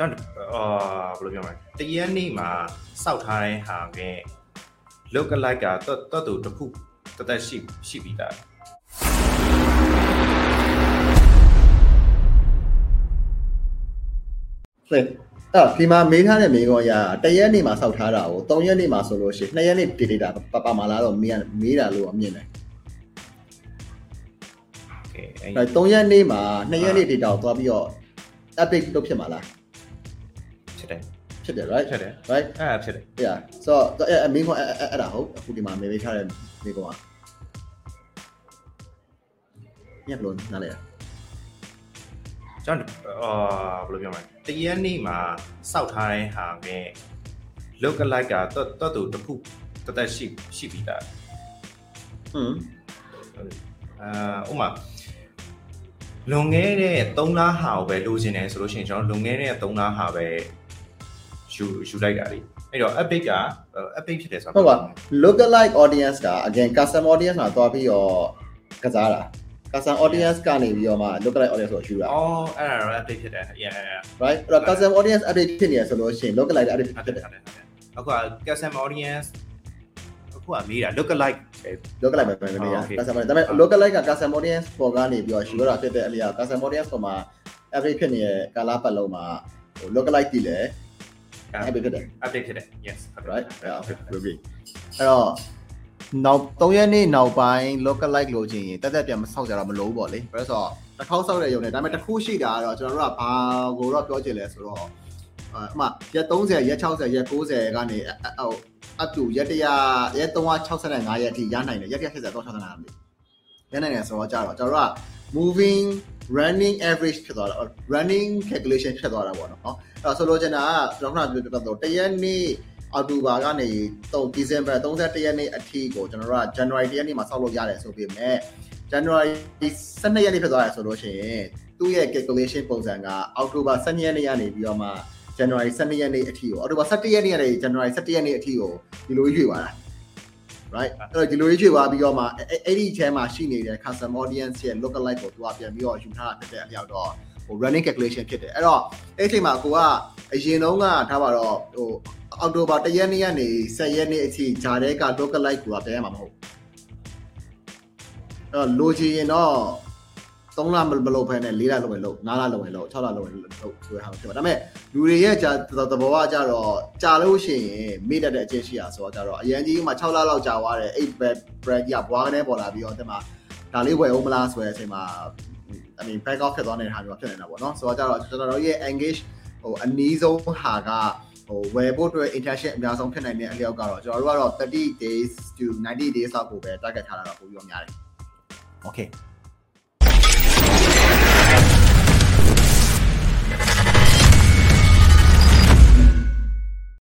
ကျွန်တော်အာဘယ်လိုပြောမလဲတရက်နေ့မှာစောက်ထားတဲ့ဟာကလုတ်ကလိုက်ကတော်တော်တစ်ခုတသက်ရှိရှိပြီးသားလေအဲ့ဒီမှာမေးထားတဲ့မေးခွန်းအရာတရက်နေ့မှာစောက်ထားတာကို၃ရက်နေ့မှာဆိုလို့ရှိရင်၂ရက်နေ့ data ပပမာလာတော့မေးမေးတာလို့အမြင်တယ်။အဲ၃ရက်နေ့မှာ၂ရက်နေ့ data ကိုသွားပြီးတော့ update လုပ်ဖြစ်မှာလား။ ဖြစ်တယ်ဖြစ်တယ် right ဖြစ်တယ် right အဲ့ဒါဖြစ်တယ် yeah so အဲ့အမေးခွန်းအဲ့အဲ့ဒါဟုတ်အခုဒီမှာမေးပေးထားတဲ့မေးခွန်းကညက်လို့နားလေကျွန်တော်အာဘယ်လိုပြောမလဲတရက်နေ့မှာစောက်ထားတဲ့ဟာက look alike ကတော့တော်တူတစ်ခုတသက်ရှိရှိပြီးသားอืมအာဥမာလွန်ခဲ့တဲ့3လဟာကိုပဲလိုချင်တယ်ဆိုလို့ရှိရင်ကျွန်တော်လွန်ခဲ့တဲ့3လဟာပဲ ယူယူလိုက်တာလေအဲ့တော့ update က update ဖြစ်တယ်ဆိုဟုတ်ပါ look alike audience က again custom audience မှာသွားပြီးတော့ကစားတာ custom audience ကနေပြီးတော့မှ look alike audience ကိုယူတာအော်အဲ့ဒါတော့ update ဖြစ်တယ် yeah yeah right အဲ့တော့ custom audience update ဖြစ်နေရဆိုလို့ရှိရင် look alike update ဟုတ်ဖြတယ်စ်တယ်ဟုတ်တယ်အခုက custom audience အခုကမေးတာ look alike look alike ပဲပဲနေရ Okay. custom audience ဒါပေမဲ့ look alike က custom audience ပေါ်ကနေပြီးတော့ယူရတာဖြစ်တဲ့အလျာ custom audience ပေါ်မှာ update ဖြစ်နေတဲ့ကာလပတ်လုံးမှာဟို look alike တည်လဲ update ဖြစ်တယ် update ဖြစ်တယ် yes ဟုတ်တယ် right yeah okay agree အဲ့တော့နောက်3ရက်နေ့နောက်ပိုင်း local like လို့ချင်းရင်တက်တက်ပြန်မဆောက်ကြတော့မလို့ပေါ့လေဘာလို့ဆိုတော့တစ်ခေါက်ဆောက်တဲ့ရုံနဲ့ဒါပေမဲ့တစ်ခုရှိတာကတော့ကျွန်တော်တို့ကဘာကိုတော့ပြောချင်လဲဆိုတော့အအမှရက်30ရက်60ရက်90ကနေဟို up to ရက်100ရက်365ရက်အထိရနိုင်တယ်ရက်180 365ရက်ပြီရနိုင်တယ်ဆိုတော့ကြတော့ကျွန်တော်တို့က moving running average ဖြစ်သွားတာ running calculation ဖြစ်သွားတာပေါ့နော်အဲ့တော့ဆိုလိုချင်တာကကျွန်တော်ကပြောတော့တရက်နေ့အောက်တိုဘာကနေ3 December 31ရက်နေ့အထိကိုကျွန်တော်တို့က January 1ရက်နေ့မှာစောက်လို့ရတယ်ဆိုပေမဲ့ January 12ရက်နေ့ဖြစ်သွားရဆိုလို့ရှိရင်သူ့ရဲ့ calculation ပုံစံက October 12ရက်နေ့ကနေပြီးတော့မှ January 12ရက်နေ့အထိကို October 17ရက်နေ့ကနေ January 17ရက်နေ့အထိကိုဒီလိုရွေ့သွားတာ right အဲ့တော့ဒီလိုရွေ့သွားပြီးတော့မှအဲ့အဲ့ဒီအထဲမှာရှိနေတဲ့ custom audience ရဲ့ local like ကိုသူကပြန်ပြီးတော့ယူထားတာဖြစ်တဲ့အလျောက်တော့ဟို running calculation ဖြစ်တယ်အဲ့တော့အဲ့ဒီအချိန်မှာကိုကအရင်တုန်းကထားပါတော့ဟိုအောက်တိုဘာ1ရက်နေ့ကနေ10ရက်နေ့အထိဂျာတဲ့က local like ကိုကပြန်ရမှာမဟုတ်အဲ့တော့လိုချင်ရင်တော့ 3လမလုပ်ဖဲနဲ့4လလုပ်ရင်လုပ်9လလုပ်ရင်လုပ်6လလုပ်ရင်လုပ်ဆိုရအောင်ဖြစ်ပါဒါပေမဲ့လူတွေရဲ့ကြာသဘောကကြတော့ကြာလို့ရှိရင်မေ့တတ်တဲ့အချင်းရှိတာဆိုတော့ကြတော့အရင်ကြီးမှ6လလောက်ကြာသွားတယ်8 brand brand ကြီးကဘွားကနေပေါ်လာပြီးတော့တဲ့မှာဒါလေးဝယ်အောင်မလားဆိုတဲ့အချိန်မှာ I mean back off ဖြစ်သွားနေတဲ့ဟာမျိုးဖြစ်နေတာပေါ့နော်ဆိုတော့ကြတော့ကျွန်တော်တို့ရဲ့ engage ဟိုအနည်းဆုံးဟာကဟိုဝယ်ဖို့အတွက် interaction အများဆုံးဖြစ်နိုင်တဲ့အလျောက်ကတော့ကျွန်တော်တို့ကတော့30 days to 90 days လောက်ကိုပဲ target ထားတာတော့ပိုပြီးတော့များတယ် okay